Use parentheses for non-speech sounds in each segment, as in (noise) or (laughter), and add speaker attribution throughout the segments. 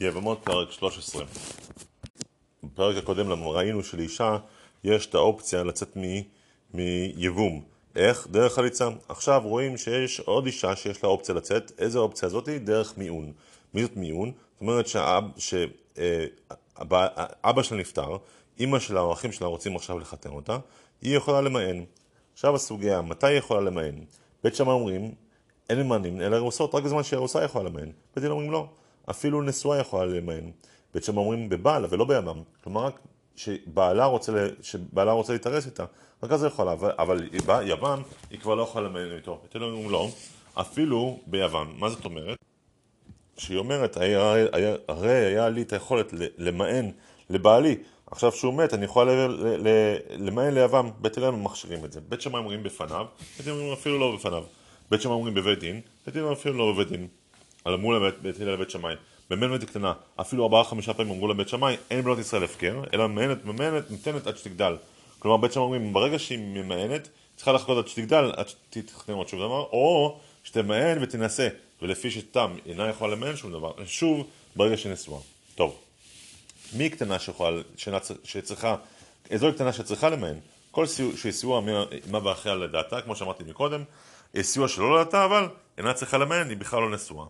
Speaker 1: יבמות פרק 13 בפרק הקודם ראינו שלאישה יש את האופציה לצאת מיבום. איך? דרך חליצה. עכשיו רואים שיש עוד אישה שיש לה אופציה לצאת. איזה אופציה הזאתי? דרך מיון. מי זאת מיון? זאת אומרת שאבא שלה נפטר, אימא שלה או האחים שלה רוצים עכשיו לחתן אותה, היא יכולה למען. עכשיו הסוגיה, מתי היא יכולה למען? בית שמאי אומרים, אין ממנים, אלא עושות רק בזמן שהארוסה יכולה למען. בית דין אומרים לא. אפילו נשואה יכולה למען. בית שם אומרים בבעל ולא בימם. כלומר רק שבעלה רוצה, שבעלה רוצה להתארס איתה, רק אז היא יכולה, אבל יוון היא כבר לא יכולה למען איתו. בית אומרים לא, אפילו ביוון. מה זאת אומרת? שהיא אומרת, הרי היה לי את היכולת למען לבעלי, עכשיו שהוא מת, אני יכולה למען ליוון, בית הלל מכשירים את זה. בית שמאי אומרים בפניו, בית הלל אומרים אפילו לא בפניו. בית שמאי אומרים בבית דין, בית הלל אפילו לא בבית דין. אמרו לבית הלל לבית שמאי. במנמת קטנה, אפילו ארבעה חמישה פעמים אמרו לבית שמאי, אין בנות ישראל הפקר, אלא ממאנת, ממאנת, ניתנת עד שתגדל. כלומר בית שמאי אומרים, ברגע שהיא ממאנת, צריכה לחכות עד שתגדל, עד שתתחתן עוד שוב דבר, או שתמאן ותנסה, ולפי שתם אינה יכולה למאן שום דבר, שוב, ברגע שהיא נשואה. טוב, מי קטנה שיכולה, שצריכה, איזו קטנה שצריכה למאן? כל שהיא סיוע מה ואחריה לדעתה, כמו שאמרתי מקודם, סיוע שלא לדעתה, אבל אינה צריכה למאן, היא בכלל לא נשואה.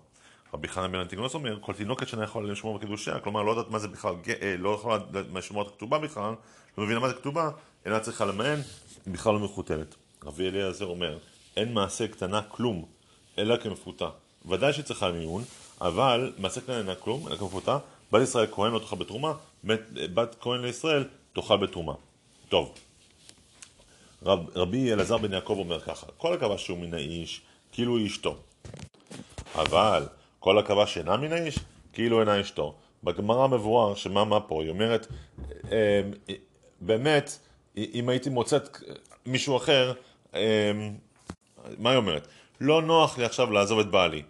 Speaker 1: רבי חנן בן אנטיגנוס אומר, כל תינוקת שאינה יכולה לשמור בקידושיה, כלומר לא יודעת מה זה בכלל, אה, לא יכולה לשמור את הכתובה בכלל, לא מבינה מה זה כתובה, אינה צריכה למען, היא בכלל לא מחותלת. רבי אליעזר אומר, אין מעשה קטנה כלום, אלא כמפותה. ודאי שהיא צריכה מיון, אבל מעשה קטנה אינה כלום, אלא כמפותה, בת ישראל כהן לא תאכל בתרומה, בת כהן לישראל תאכל בתרומה. טוב, רב, רבי אלעזר בן יעקב אומר ככה, כל הכבש שהוא מן האיש, כאילו היא אשתו. אבל כל עכבה שאינה מן האיש, כאילו אינה אשתו. בגמרא מבואר שמה מה פה, היא אומרת, אה, באמת, אם הייתי מוצאת מישהו אחר, אה, מה היא אומרת? לא נוח לי עכשיו לעזוב את בעלי.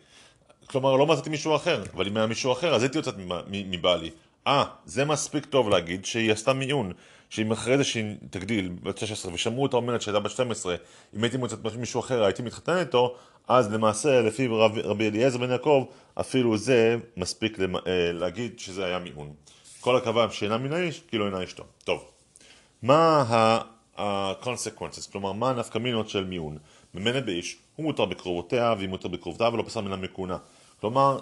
Speaker 1: כלומר, לא מצאתי מישהו אחר, אבל אם היה מישהו אחר, אז הייתי יוצאת מבעלי. אה, זה מספיק טוב להגיד שהיא עשתה מיון. שאם אחרי זה שהיא תגדיל בת 16 ושמעו אותה אומרת שהייתה בת 12, אם הייתי מוצאת מישהו אחר הייתי מתחתן איתו, אז למעשה לפי רב, רבי אליעזר בן יעקב אפילו זה מספיק למ, אה, להגיד שזה היה מיעון. כל הכבוד שאינה מן האיש כאילו אינה אשתו. טוב, מה ה-consequences, כלומר מה הנפקמינות של מיעון? ממנת באיש, הוא מותר בקרובותיה והיא מותר בקרובותיו ולא פסל מן המכונה. כלומר,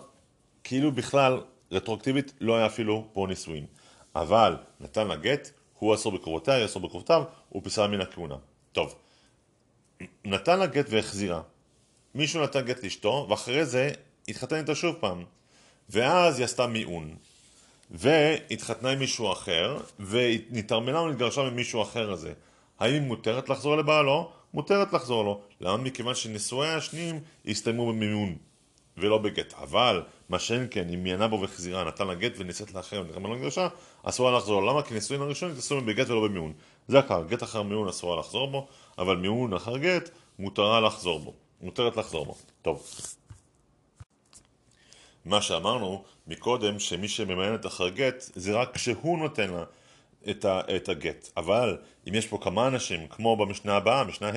Speaker 1: כאילו בכלל רטרואקטיבית לא היה אפילו פה נישואין. אבל נתן לה גט, הוא אסור בקרובותיה, היא אסור בקרובותיו, הוא פיסה מן הכהונה. טוב, נתן לה גט והחזירה. מישהו נתן גט לאשתו, ואחרי זה התחתן איתה שוב פעם. ואז היא עשתה מיעון. והתחתנה עם מישהו אחר, ונתרמלה ונתגרשה ממישהו אחר הזה. האם מותרת לחזור לבעלו? מותרת לחזור לו. למה? מכיוון שנישואיה השניים הסתיימו במימון. ולא בגט. אבל, מה שאין כן, אם מיינה בו וחזירה, נתן לה גט ונישאת לאחר ונתן לה קדושה, אסורה לחזור. למה? כי נישואין הראשון יתעשו בגט ולא במיון. זה הקר, גט אחר מיון אסורה לחזור בו, אבל מיון אחר גט מותרה לחזור בו. מותרת לחזור בו. טוב. מה שאמרנו מקודם, שמי שממיינת אחר גט, זה רק כשהוא נותן לה את, ה, את הגט. אבל אם יש פה כמה אנשים, כמו במשנה הבאה, משנה ה',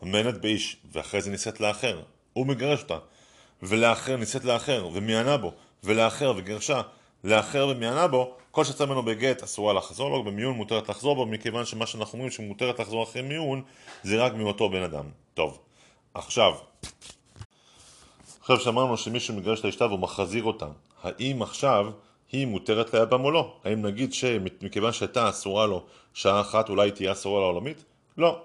Speaker 1: הממיינת באיש, ואחרי זה נישאת לאחר, הוא מגרש אותה. ולאחר נישאת לאחר ומיינה בו, ולאחר וגרשה לאחר ומיינה בו, כל שיצא ממנו בגט אסורה לחזור לו, במיון מותרת לחזור בו, מכיוון שמה שאנחנו אומרים שמותרת לחזור אחרי מיון זה רק מאותו בן אדם. טוב, עכשיו, עכשיו שאמרנו שמישהו מגרש את האשתה והוא מחזיר אותה, האם עכשיו היא מותרת ליבם או לא? האם נגיד שמכיוון שהייתה אסורה לו שעה אחת אולי תהיה אסורה לעולמית? לא.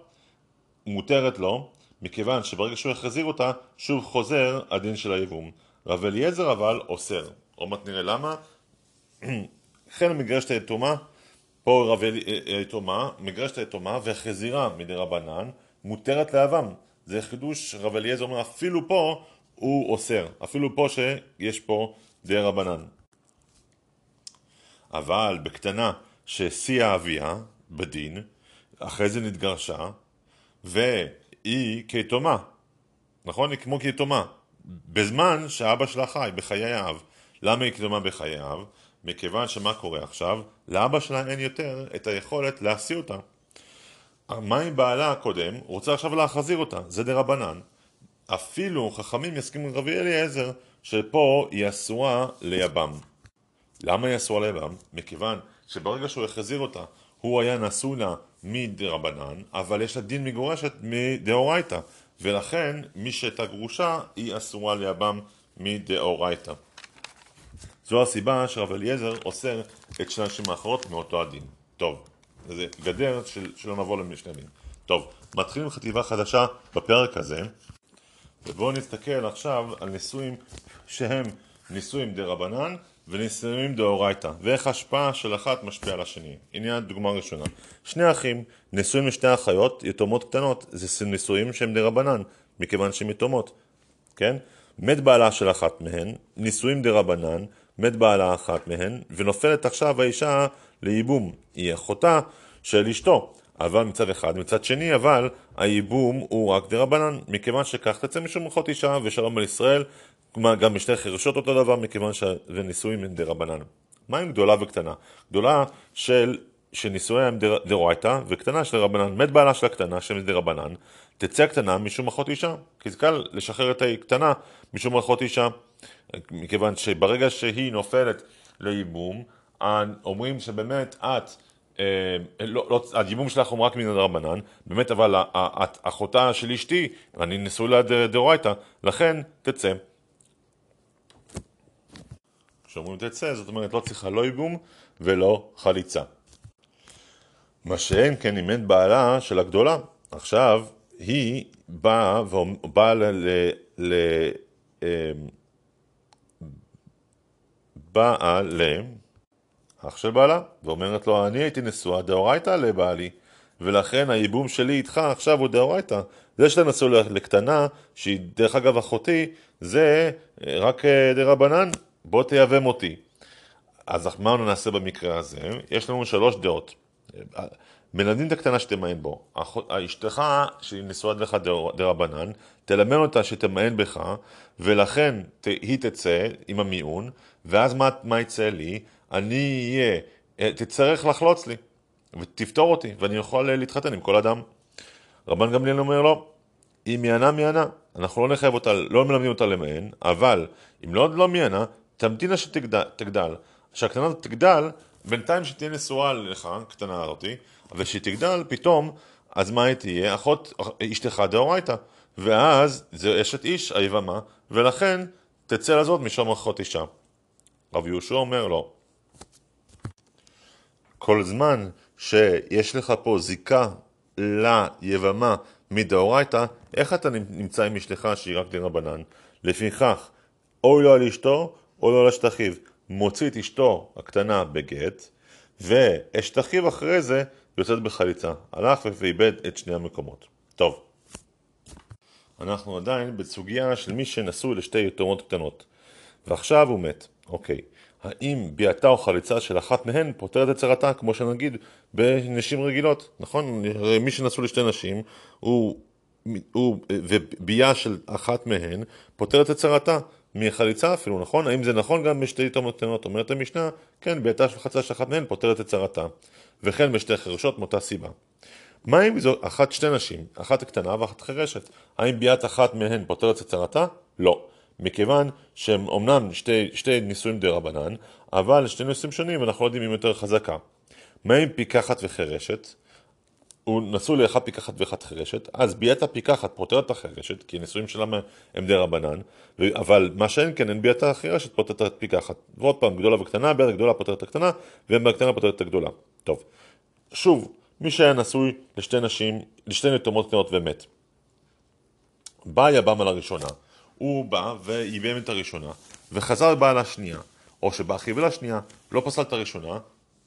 Speaker 1: מותרת לו, מכיוון שברגע שהוא יחזיר אותה, שוב חוזר הדין של היבום. רב אליעזר אבל אוסר. עוד מעט נראה למה. לכן (clears throat) מגרשת היתומה, פה רב היתומה, מגרשת היתומה וחזירה מדי רבנן, מותרת לאבם. זה חידוש, רב אליעזר אומר, אפילו פה הוא אוסר. אפילו פה שיש פה די רבנן. אבל בקטנה שהסיעה אביה בדין, אחרי זה נתגרשה, ו... היא כיתומה, נכון? היא כמו כיתומה, בזמן שאבא שלה חי, בחיי האב. למה היא כיתומה בחיי האב? מכיוון שמה קורה עכשיו? לאבא שלה אין יותר את היכולת להשיא אותה. מה עם בעלה הקודם? הוא רוצה עכשיו להחזיר אותה, זה דה רבנן. אפילו חכמים יסכימו עם רבי אליעזר שפה היא אסורה ליבם. למה היא אסורה ליבם? מכיוון שברגע שהוא החזיר אותה, הוא היה נשוי לה מדרבנן, אבל יש לה דין מגורשת מדאורייתא, ולכן מי שהייתה גרושה היא אסורה ליבם מדאורייתא. זו הסיבה שרב אליעזר אוסר את שני הנשים האחרות מאותו הדין. טוב, זה גדר של, שלא נבוא למשנה דין. טוב, מתחילים חטיבה חדשה בפרק הזה, ובואו נסתכל עכשיו על נישואים שהם נישואים דה רבנן ונישואים דאורייתא, ואיך ההשפעה של אחת משפיעה על השני. הנה הדוגמה הראשונה. שני אחים, נישואים לשתי אחיות, יתומות קטנות, זה נישואים שהם דה רבנן, מכיוון שהן יתומות, כן? מת בעלה של אחת מהן, נישואים דה רבנן, מת בעלה אחת מהן, ונופלת עכשיו האישה לייבום. היא אחותה של אשתו. אבל מצד אחד, מצד שני, אבל הייבום הוא רק דרבנן, מכיוון שכך תצא משום אחות אישה ושלום על ישראל, כלומר גם בשתי חרשות אותו דבר, מכיוון שנישואים הם דרבנן. מה עם גדולה וקטנה? גדולה של שנישואיה הם דאורייתא, וקטנה דרבנן. מת בעלה של הקטנה, שם דרבנן, תצא הקטנה משום אחות אישה. כי זה קל לשחרר את הקטנה משום אחות אישה. מכיוון שברגע שהיא נופלת לייבום, אומרים שבאמת את, אה, לא, לא, הייבום שלך הוא רק מן הרבנן, באמת אבל אחותה של אשתי, אני נשוי לה דאורייתא, לכן תצא. כשאומרים תצא, זאת אומרת לא צריכה לא ייבום ולא חליצה. מה שאין כן אם אין בעלה של הגדולה. עכשיו, היא באה ובאה ל... ל... אמ, באה לאח של בעלה, ואומרת לו, אני הייתי נשואה דאורייתא לבעלי, ולכן הייבום שלי איתך עכשיו הוא דאורייתא. זה שאתה נשוא לקטנה, שהיא דרך אגב אחותי, זה רק אה, דרבנן, בוא תייבם אותי. אז מה נעשה במקרה הזה? יש לנו שלוש דעות. מלמדים את הקטנה שתמיין בו. אשתך, שהיא נשואה לך דרבנן, תלמד אותה שתמיין בך, ולכן היא תצא עם המיון, ואז מה, מה יצא לי? אני אהיה, אה, תצטרך לחלוץ לי, ותפתור אותי, ואני יכול להתחתן עם כל אדם. רבן גמליאל אומר לו, היא מיאנה מיאנה, אנחנו לא נחייב אותה, לא מלמדים אותה למיין, אבל אם לא, לא מיאנה, תמתינה שתגדל. כשהקטנה תגדל, בינתיים שתהיה נשואה לך, קטנה הזאתי, וכשהיא תגדל, פתאום, אז מה היא תהיה? אחות אשתך דאורייתא. ואז זה אשת איש היבמה, ולכן תצא לזאת משום אחות אישה. רב יהושע אומר לו, כל זמן שיש לך פה זיקה ליבמה מדאורייתא, איך אתה נמצא עם אשתך שהיא רק דרבנן? לפיכך, אוי לו על אשתו, או לא על אשת אחיו. מוציא את אשתו הקטנה בגט, ואשת אחיו אחרי זה יוצאת בחליצה. הלך ואיבד את שני המקומות. טוב, אנחנו עדיין בסוגיה של מי שנשוי לשתי יתומות קטנות, ועכשיו הוא מת. אוקיי, האם ביאתה או חליצה של אחת מהן פותרת את צרתה, כמו שנגיד בנשים רגילות, נכון? מי שנשוי לשתי נשים, הוא, הוא וביאה של אחת מהן פותרת את צרתה. מחליצה אפילו, נכון? האם זה נכון גם בשתי יתומות קטנות? אומרת המשנה, כן, ביאתה של חצה של אחת מהן פותרת את צרתה. וכן בשתי חרשות מאותה סיבה. מה אם זו אחת שתי נשים, אחת קטנה ואחת חרשת? האם ביאת אחת מהן פותרת את צרתה? לא. מכיוון שהם אומנם שתי, שתי נישואים די רבנן, אבל שתי נישואים שונים ואנחנו לא יודעים אם יותר חזקה. מה אם פיקחת וחרשת? הוא נשוי לאחד פיקחת ואחת חרשת, אז ביאת הפיקחת פותרת את החרשת, כי נישואים שלהם הם די רבנן, אבל מה שאין כן, אין ביאת החרשת פותרת את הפיקחת. ועוד פעם, גדולה וקטנה, ביאת הגדולה פותרת את הקטנה, והקטנה פותרת את הגדולה. טוב, שוב, מי שהיה נשוי לשתי נשים, לשתי יתומות קטנות ומת. בא יב"ם על הראשונה, הוא בא וייבם את הראשונה, וחזר לבעל השנייה, או שבא חיבל השנייה, לא פסל את הראשונה,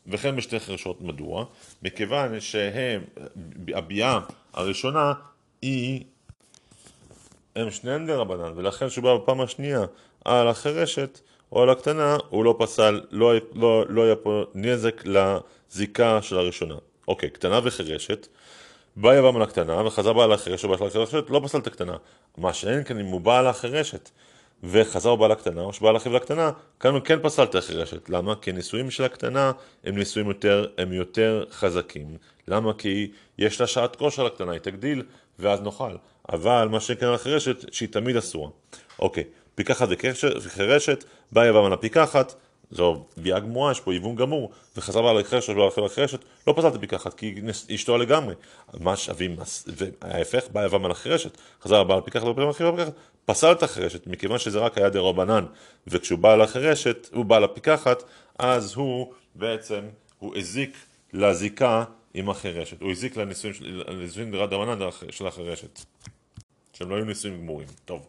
Speaker 1: וכן בשתי חרשות. מדוע? מכיוון שהם, הביאה הראשונה היא, הם שניהם דרבנן, ולכן כשהוא בא בפעם השנייה על החרשת או על הקטנה, הוא לא פסל, לא, לא, לא היה פה נזק לזיקה של הראשונה. אוקיי, קטנה וחרשת, בא יבם על הקטנה וחזר בעל החרשת, לא פסל את הקטנה. מה שאין כאן אם הוא בא על החרשת וחזר בעל הקטנה, או שבעל אחיו לקטנה, כאן הוא כן פסל את החירשת. למה? כי הנישואים של הקטנה הם נישואים יותר, הם יותר חזקים. למה? כי יש לה שעת כושר לקטנה, היא תגדיל ואז נאכל. אבל מה שכן על החירשת, שהיא תמיד אסורה. אוקיי, פיקחת וחירשת, בא יבם על הפיקחת, זו ביאה גמורה, יש פה היוון גמור, וחזר בעל החרשת ובעל החרשת, לא פסלת פיקחת, כי אשתו לגמרי. מה שווים, וההפך, בא יבם על החרשת, חזר בעל פיקחת ובעל החרשת, פסל את החרשת, מכיוון שזה רק היה דרבנן, וכשהוא בא לחרשת, הוא בא לפיקחת, אז הוא בעצם, הוא הזיק לזיקה עם החרשת, הוא הזיק לנישואין דרבנן של החרשת, שהם לא היו נישואין גמורים. טוב,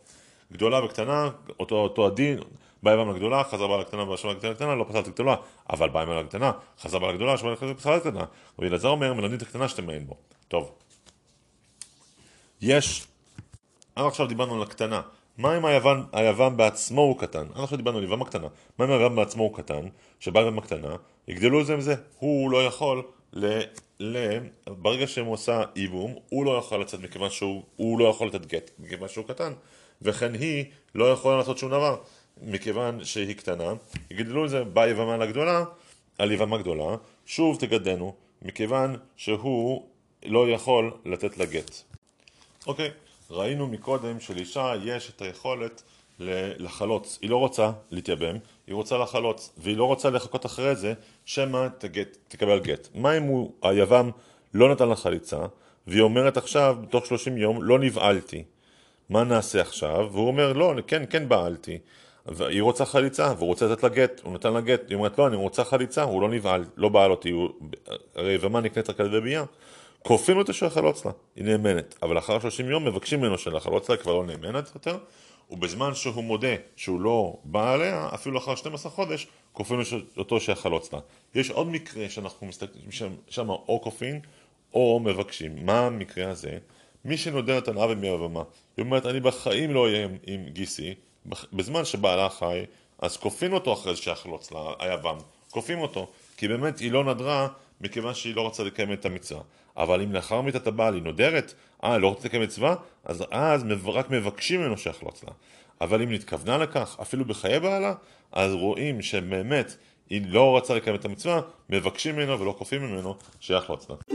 Speaker 1: גדולה וקטנה, אותו, אותו הדין, בא יבם לגדולה, חזר בעל הקטנה והשמע לקטנה, לא פסלת גדולה, אבל בא יבם לגדולה, חזר בעל הגדולה, שמע פסלת קטנה. רבי אלעזר אומר, מלמדים את הקטנה שאתם מעין בו. טוב. יש, עד עכשיו דיברנו על הקטנה. מה אם היוון, היוון בעצמו הוא קטן? עד עכשיו דיברנו על יבם הקטנה. מה אם היוון בעצמו הוא קטן, שבא יבם הקטנה, יגדלו את זה עם זה. הוא לא יכול ל... ל... ברגע שהם עושה איבום, הוא לא יכול לצאת מכיוון שהוא לא יכול לתת גט, מכיוון שהוא קטן. וכן היא לא יכולה לעשות שום דבר. מכיוון שהיא קטנה, יגדלו את זה בא יבמה לגדולה, על יבמה גדולה, שוב תגדנו, מכיוון שהוא לא יכול לתת לה גט. אוקיי, ראינו מקודם שלאישה יש את היכולת לחלוץ, היא לא רוצה להתייבם, היא רוצה לחלוץ, והיא לא רוצה לחכות אחרי זה, שמא תקבל גט. מה אם הוא, היבם לא נתן לה חליצה, והיא אומרת עכשיו, בתוך 30 יום, לא נבעלתי. מה נעשה עכשיו? והוא אומר, לא, כן, כן בעלתי. והיא רוצה חליצה, והוא רוצה לתת לה גט, הוא נתן לה גט, היא אומרת לא, אני רוצה חליצה, הוא לא נבהל, לא בעל אותי, הוא... הרי ומה נקנית רק על ידי ביאה? כופים אותו שיחלוץ לה, היא נאמנת, אבל לאחר 30 יום מבקשים ממנו שלחלוץ לה, היא כבר לא נאמנת יותר, ובזמן שהוא מודה שהוא לא בא עליה, אפילו לאחר 12 חודש, כופים אותו שיחלוץ לה. יש עוד מקרה שאנחנו מסתכלים שם או כופין או מבקשים. מה המקרה הזה? מי שנודרת על אבי מהבמה, היא אומרת אני בחיים לא אהיה עם גיסי בזמן שבעלה חי, אז כופים אותו אחרי שיחלוץ לה, היבם, כופים אותו, כי באמת היא לא נדרה מכיוון שהיא לא רוצה לקיים את המצווה. אבל אם לאחר מיתת הבעל היא נודרת, אה, לא רוצה לקיים מצווה, אז אז רק מבקשים ממנו שיחלוץ לה. אבל אם נתכוונה לכך, אפילו בחיי בעלה, אז רואים שבאמת היא לא רצה לקיים את המצווה, מבקשים ממנו ולא כופים ממנו שיחלוץ לה.